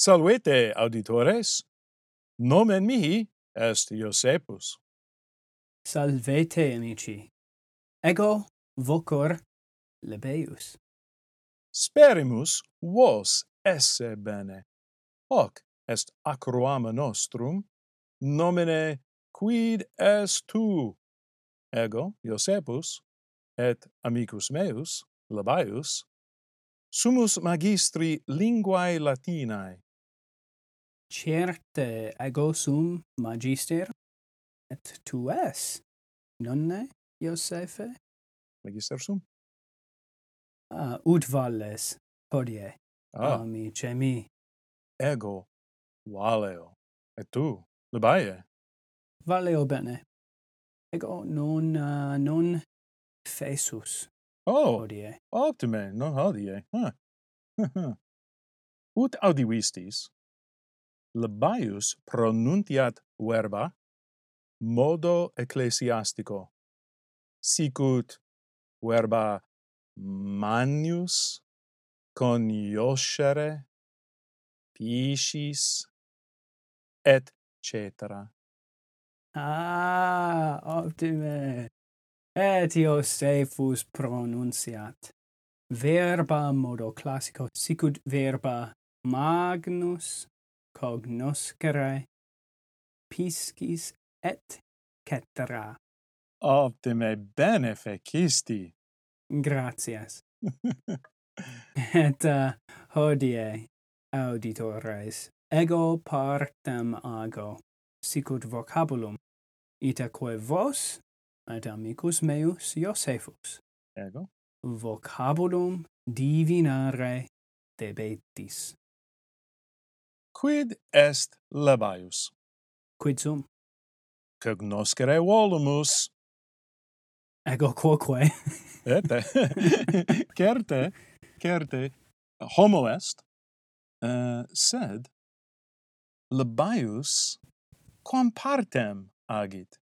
Salvete auditores. Nomen mihi est Iosepus. Salvete amici. Ego vocor lebeus. Sperimus vos esse bene. Hoc est acroama nostrum nomine quid est tu ego Iosepus et amicus meus Labaius sumus magistri linguae Latinae certe ego sum magister et tu es nonne Iosephe magister sum? Ah ut valles hodie ah. amice mi. Ego valeo et tu labae valeo bene. Ego non uh, non fesus oh hodie. optime non hodie ha huh. ut audivistis Labaius pronuntiat verba modo ecclesiastico. Sicut verba manius conioscere piscis et cetera. Ah optime. Et io se fus pronunciat verba modo classico sicut verba magnus cognoscere, piscis et cetera. Optime bene fecisti. Gratias. et uh, hodie, auditores, ego partem ago, sicut vocabulum, itaque vos et amicus meus Iosephus. Ego. Vocabulum divinare debetis. Quid est labaius? Quid sum? Cognoscere volumus. Ego quoque. Ete. certe, certe, homo est, uh, sed labaius quam partem agit.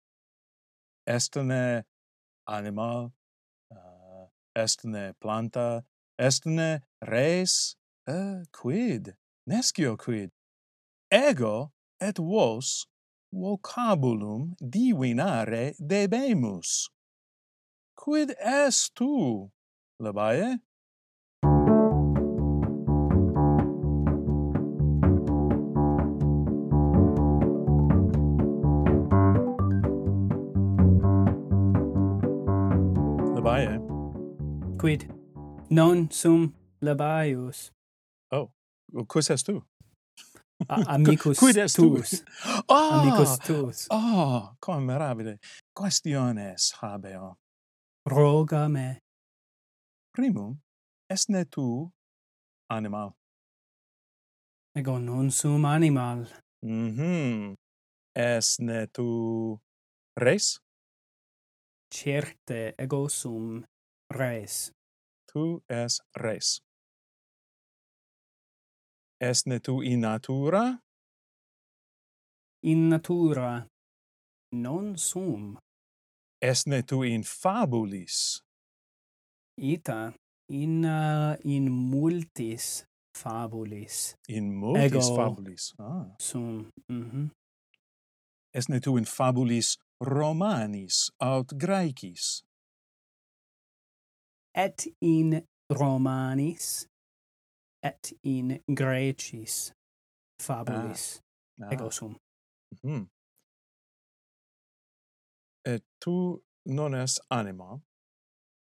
Estne animal, eh, uh, estne planta, estne res, uh, quid, nescio quid, ego et vos vocabulum divinare debemus. Quid est tu, Labae? Labae. Quid non sum labaius. Oh, quis est tu? amicus Qu -quid tuus. Oh! Amicus tuus. Oh, quam mirabile. Questiones habeo. Roga me. Primum, esne tu animal? Ego non sum animal. Mhm. Mm esne tu res? Certe ego sum res. Tu es res. Esne tu in natura? In natura non sum. Esne tu in fabulis? Ita in uh, in multis fabulis. In multis Ego fabulis. Ah. Sum. Mhm. Mm Esne tu in fabulis Romanis aut Graecis? Et in Romanis et in Graecis fabulis ah. ego ah. sum. Mm. Mm-hmm. Et tu non es anima,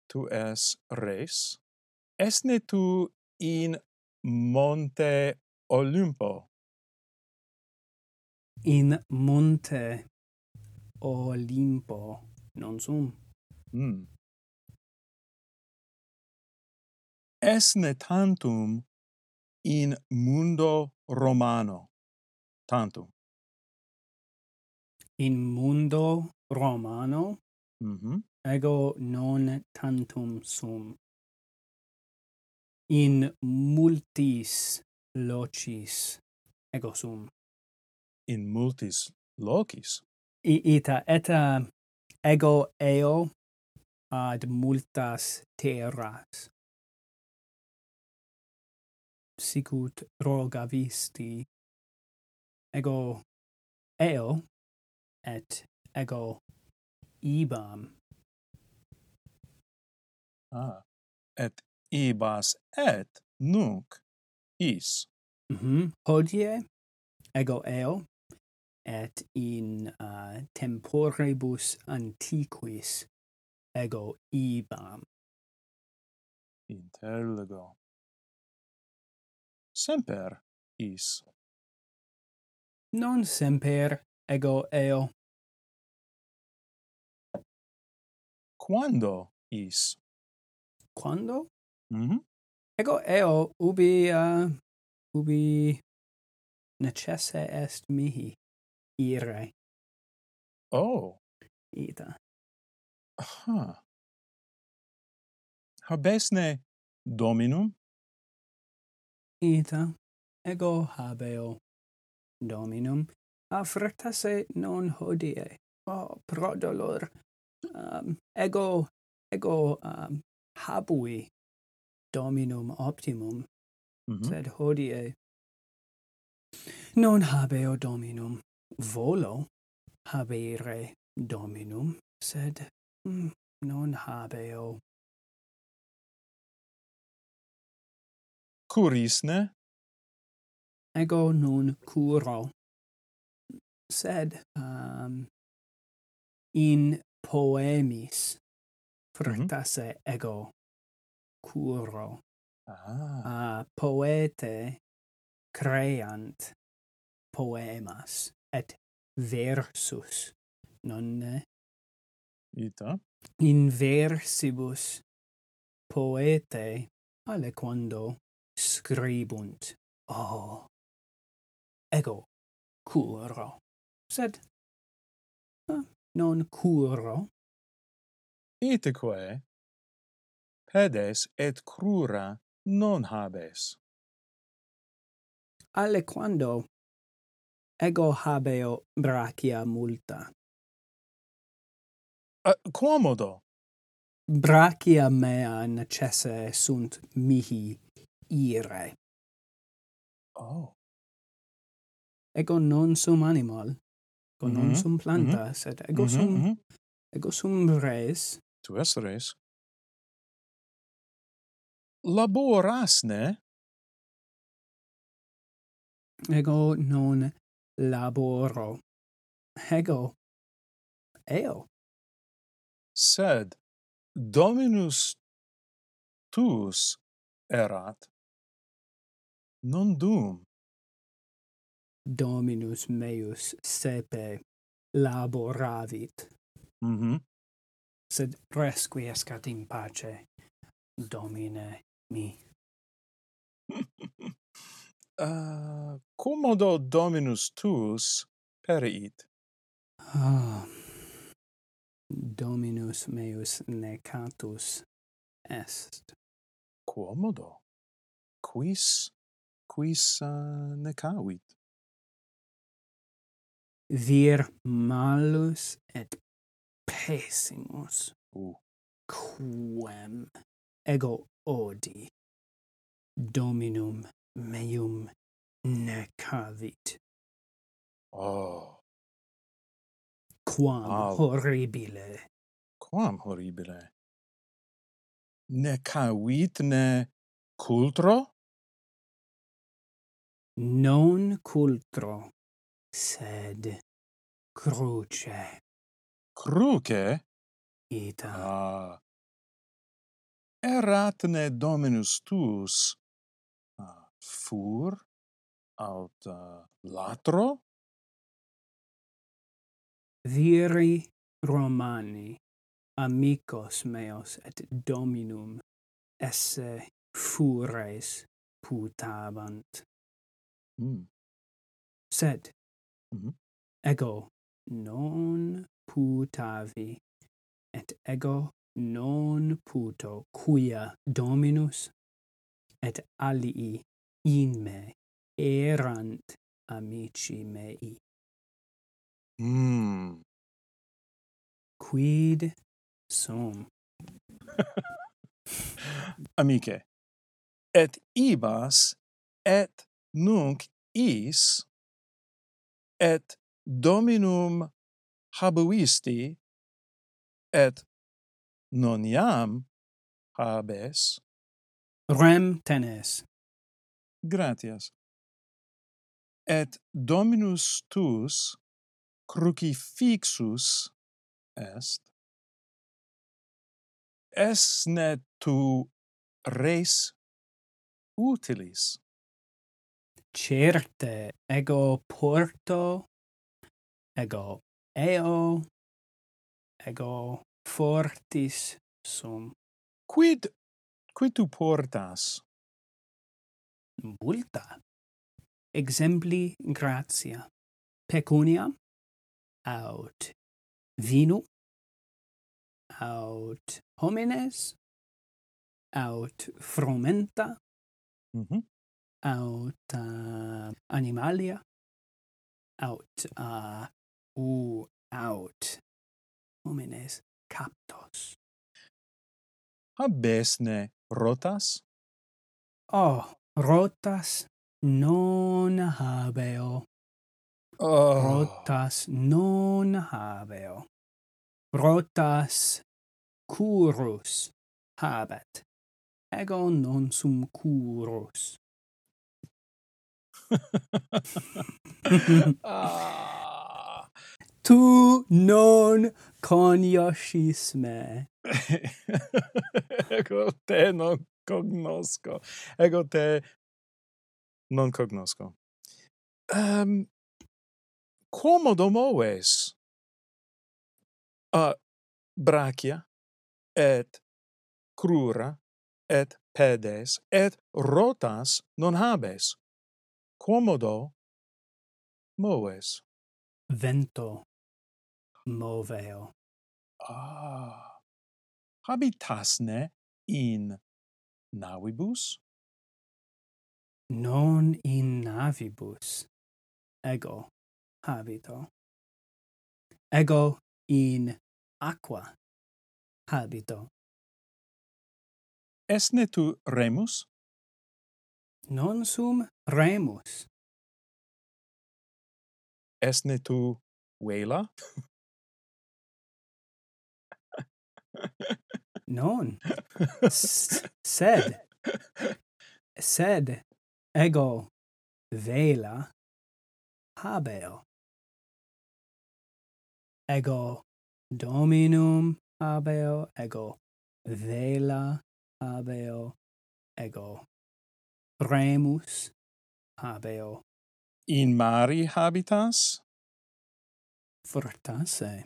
tu es res, esne tu in monte Olympo? In monte Olympo, non sum. Mm. Esne tantum in mundo romano. Tantum. In mundo romano? Mm -hmm. Ego non tantum sum. In multis locis ego sum. In multis locis? I, ita, eta ego eo ad multas terras sicut roga visti ego eo et ego ibam. Ah et ibas et nunc is. Mhm mm hodie ego eo et in uh, temporibus antiquis ego ibam. Interlego semper is. Non semper ego eo. Quando is? Quando? Mhm. Mm ego eo ubi uh, ubi necesse est mihi ire. Oh. Ita. Aha. Habesne dominum ita ego habeo. Dominum affrectase non hodie. Oh pro dolor. Um, ego ego um, habui. Dominum optimum. Mm -hmm. sed hodie. Non habeo dominum. Volo habere dominum. Sed mm, non habeo. curis, ne? Ego nun curo. Sed um, in poemis fructasse mm -hmm. ego curo. Ah. Uh, poete creant poemas et versus nonne ita in versibus poete aliquando scribunt. Oh! Ego curo, sed eh, non curo. Iteque pedes et crura non habes. Allequando ego habeo brachia multa. Uh, quomodo? Brachia mea necesse sunt mihi ire. Oh. Ego non sum animal, ego mm -hmm. non mm-hmm, sum mm-hmm. planta, mm -hmm. sed ego mm -hmm. sum, mm -hmm. ego sum res. Tu es res. Laboras, ne? Ego non laboro. Ego eo. Sed Dominus tuus erat non dum. Dominus meus sepe laboravit. Mm -hmm. Sed resquiescat in pace, Domine mi. uh, commodo Dominus tuus periit. Ah, Dominus meus necatus est. Quomodo? Quis quis eh, uh, necavit. Vir malus et pessimus uh. quem ego odi dominum meum necavit. Oh. Quam oh. horribile. Quam horribile. Necavit ne cultro? non cultro, sed cruce. Cruce? Ita. Ah. Eratne Dominus tuus fur aut uh, latro? Viri Romani, amicos meos et Dominum, esse fures putabant. Mm. Sed mm -hmm. ego non putavi et ego non puto quia dominus et alii in me erant amici mei mm. quid sum amice et ibas et nunc is et dominum habuisti et non iam habes. Rem tenes. Gratias. Et dominus tuus crucifixus est. Esne tu res utilis? Certe ego porto, ego eo, ego fortis sum. Quid, quid tu portas? Multa. Exempli gratia. Pecunia, aut vino, aut homines, aut frumenta, mm aut uh, animalia? Aut uh, u aut. Homines captos. Habesne rotas? Oh rotas non habeo. Oh. rotas non habeo. Rotas curus habet. Ego non sum curus ah. Tu non conoscisme. ego te non cognosco. Ego te non cognosco. Ehm, um, quomodo moves uh, brachia et crura et pedes et rotas non habes quomodo moves. Vento moveo. Ah. Habitasne in navibus? Non in navibus. Ego habito. Ego in aqua habito. Esne tu remus? non sum remus. Esne tu vela? non. S sed. Sed ego vela habeo. Ego dominum habeo, ego vela habeo, ego remus habeo. In mari habitas? Fortasse.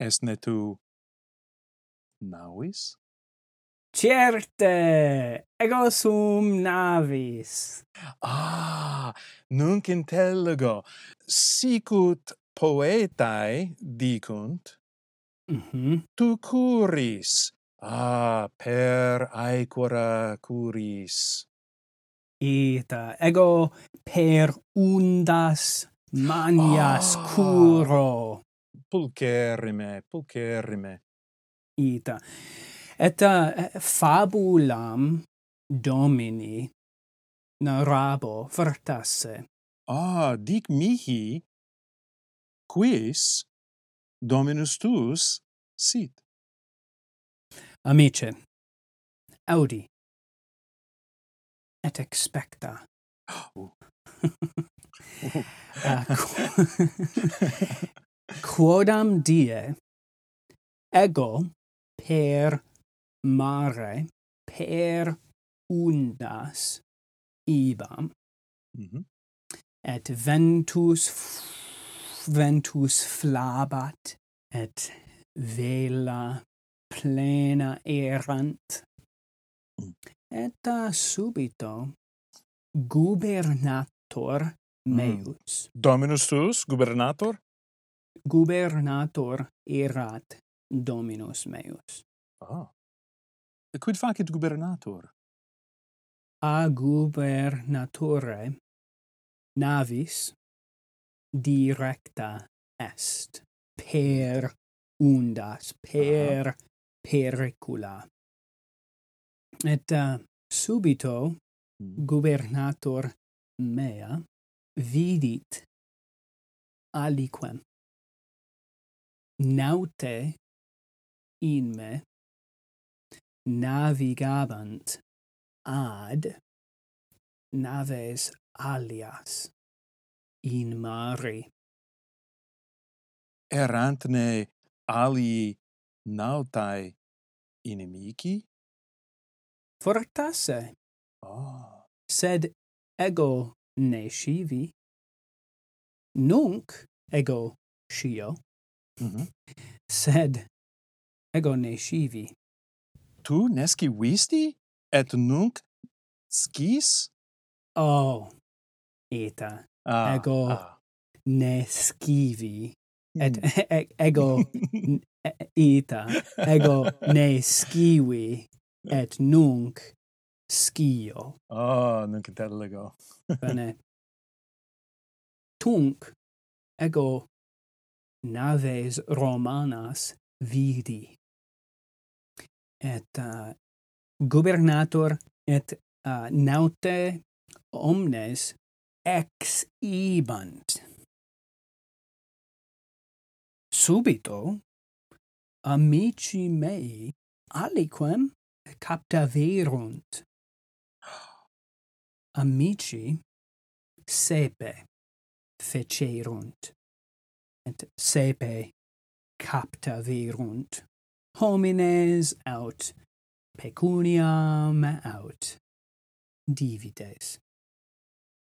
Esne tu navis? Certe, ego sum navis. Ah, nunc intellego. Sicut poetae dicunt, mm -hmm. tu curis, ah per aequora curis Ita, ego per undas manias ah. curo pulcherrime pulcherrime ita et fabulam domini narabo fortasse. ah dic mihi quis dominus tuus sit Amice, audi et expecta. Uh, qu quodam die ego per mare per undas ibam mm -hmm. et ventus ventus flabat et vela plena erant. Mm. Eta subito gubernator mm. meus. Mm. Dominus tuus, gubernator? Gubernator erat dominus meus. Ah. E quid facit gubernator? A gubernatore navis directa est per undas, per pericula. Et uh, subito mm. gubernator mea vidit aliquem. Naute in me navigabant ad naves alias in mare errantne alii nautai inimici? Fortasse. Oh. Sed ego ne scivi. Nunc ego scio. Mm -hmm. Sed ego ne scivi. Tu nesci visti, et nunc scis? Oh, eta. Ah, ego ah. ne scivi. Mm. Et hmm. e ego ita. Ego ne skiwi et nunc skio oh nunc intelligo bene. Tunc ego naves romanas vidi. Et uh, gubernator et uh, naute omnes ex ibant. Subito amici mei aliquem captaverunt. Amici sepe fecerunt et sepe captaverunt. Homines aut pecuniam aut divides.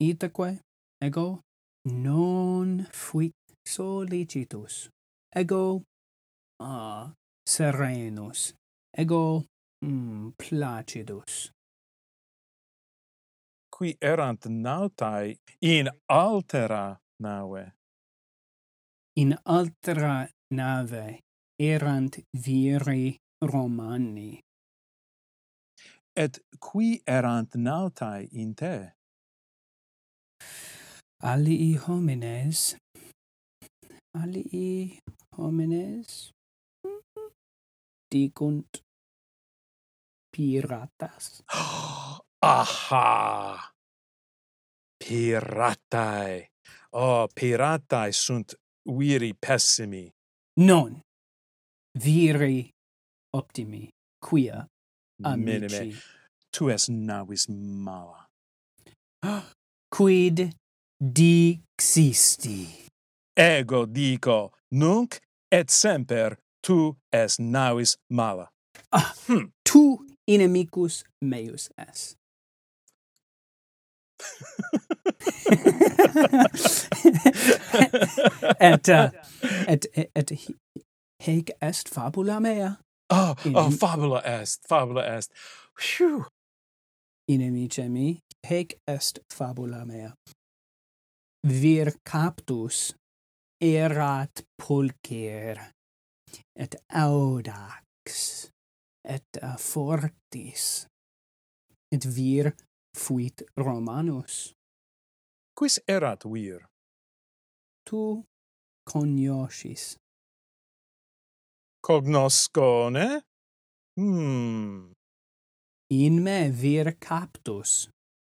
Itaque ego non fuit solicitus. Ego a serenus. Ego mm, placidus. Qui erant nautae in altera nave in altera nave erant viri romani et qui erant nautae in te? Alii homines. Alii homines dicunt piratas. Aha! Piratae. Oh, piratae sunt viri pessimi. Non. Viri optimi. Quia amici. Minime. Tu es navis mala. Quid dixisti? Ego dico, nunc et semper tu es navis mala. Ah, hm. tu inimicus meus es. et, uh, et, et, et hic est fabula mea. Oh, oh Inim oh, fabula est, fabula est. Phew. Inimice mi, hic est fabula mea. Vir captus erat pulcher et audax et uh, fortis et vir fuit romanus. Quis erat vir? Tu cognoscis cognoscone? Hmm. In me vir captus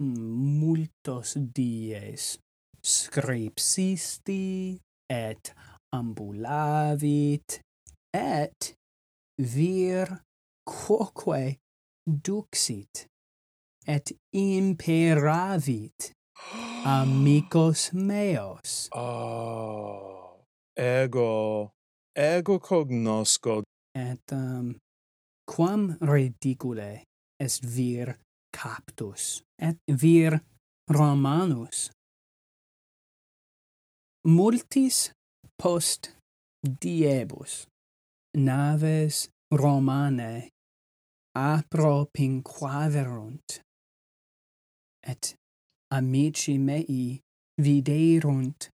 hmm, multos dies scripsisti et ambulavit et vir quoque duxit et imperavit amicos meos. Oh ego ego cognosco. Et um, quam ridicule est vir captus et vir romanus. Multis post diebus naves Romanae apro pinquaverunt, et amici mei viderunt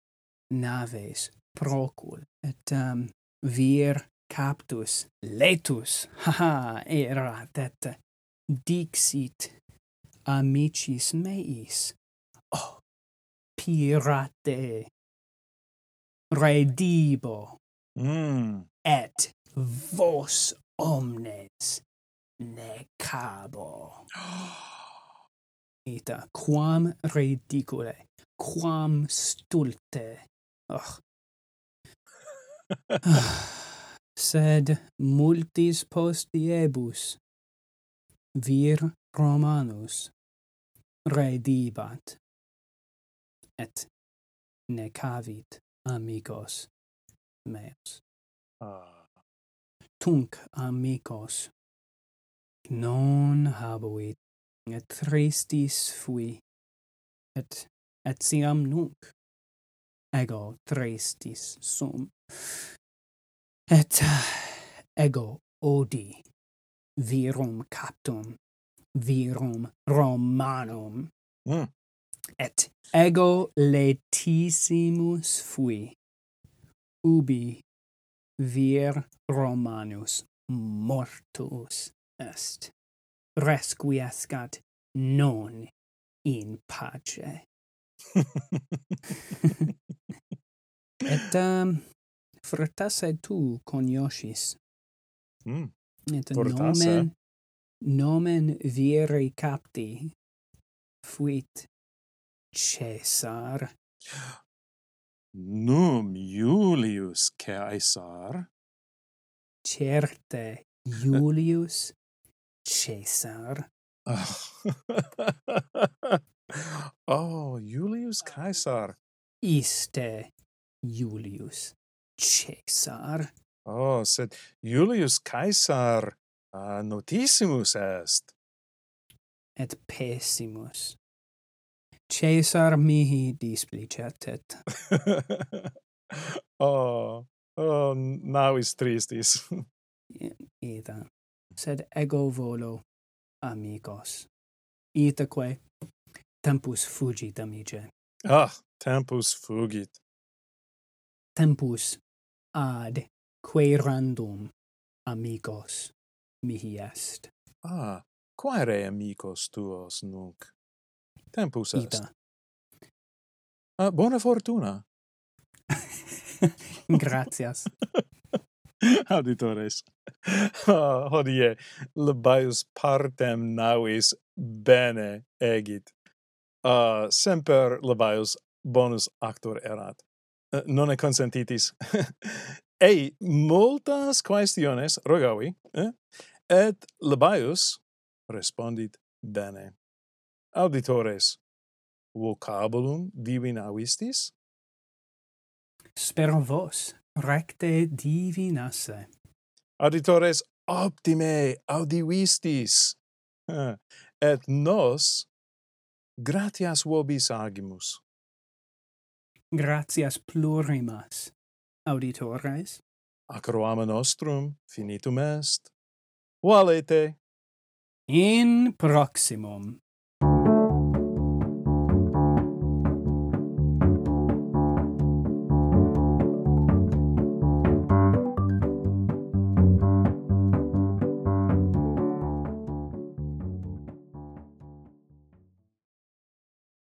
naves procul, et um, vir captus letus, haha, erat, et dixit amicis meis, oh, pirate, redibo, mm. et vos omnes necabo. Ita, quam ridicule, quam stulte. Oh. Sed multis postiebus vir Romanus redibat et necavit amigos meos. Ah. Uh tunc amicos. Non habuit, et tristis fui, et etiam nunc ego tristis sum et ego odi virum captum virum romanum mm. et ego letissimus fui ubi vir Romanus mortuus est resquiescat non in pace et um, fratasse tu coniosis. mm. et fortasse. nomen nomen viri capti fuit Caesar. Nu, Julius Caesar certe Julius Caesar. Oh, oh Julius Caesar. Iste Julius Caesar. Oh sed Julius Caesar uh, notissimus est. Et pessimus. Caesar mihi displicetet. Oh, oh, now is tristis. Ita, sed ego volo, amicos. Itaque, tempus fugit, amice. Ah, tempus fugit. Tempus ad querandum amicos mihi est. Ah, quare amicos tuos nunc? Tempus est. Ita. Ah, bona fortuna. Gracias. Auditores, oh, hodie labaius partem navis bene egit. Uh, semper labaius bonus actor erat. Uh, non consentitis. Ei, multas quaestiones rogavi, eh? et labaius respondit bene. Auditores, vocabulum divinavistis? spero vos recte divinasse. Auditores optime audivistis, et nos gratias vobis agimus. Gratias plurimas, auditores. Acroama nostrum finitum est. Valete! In proximum.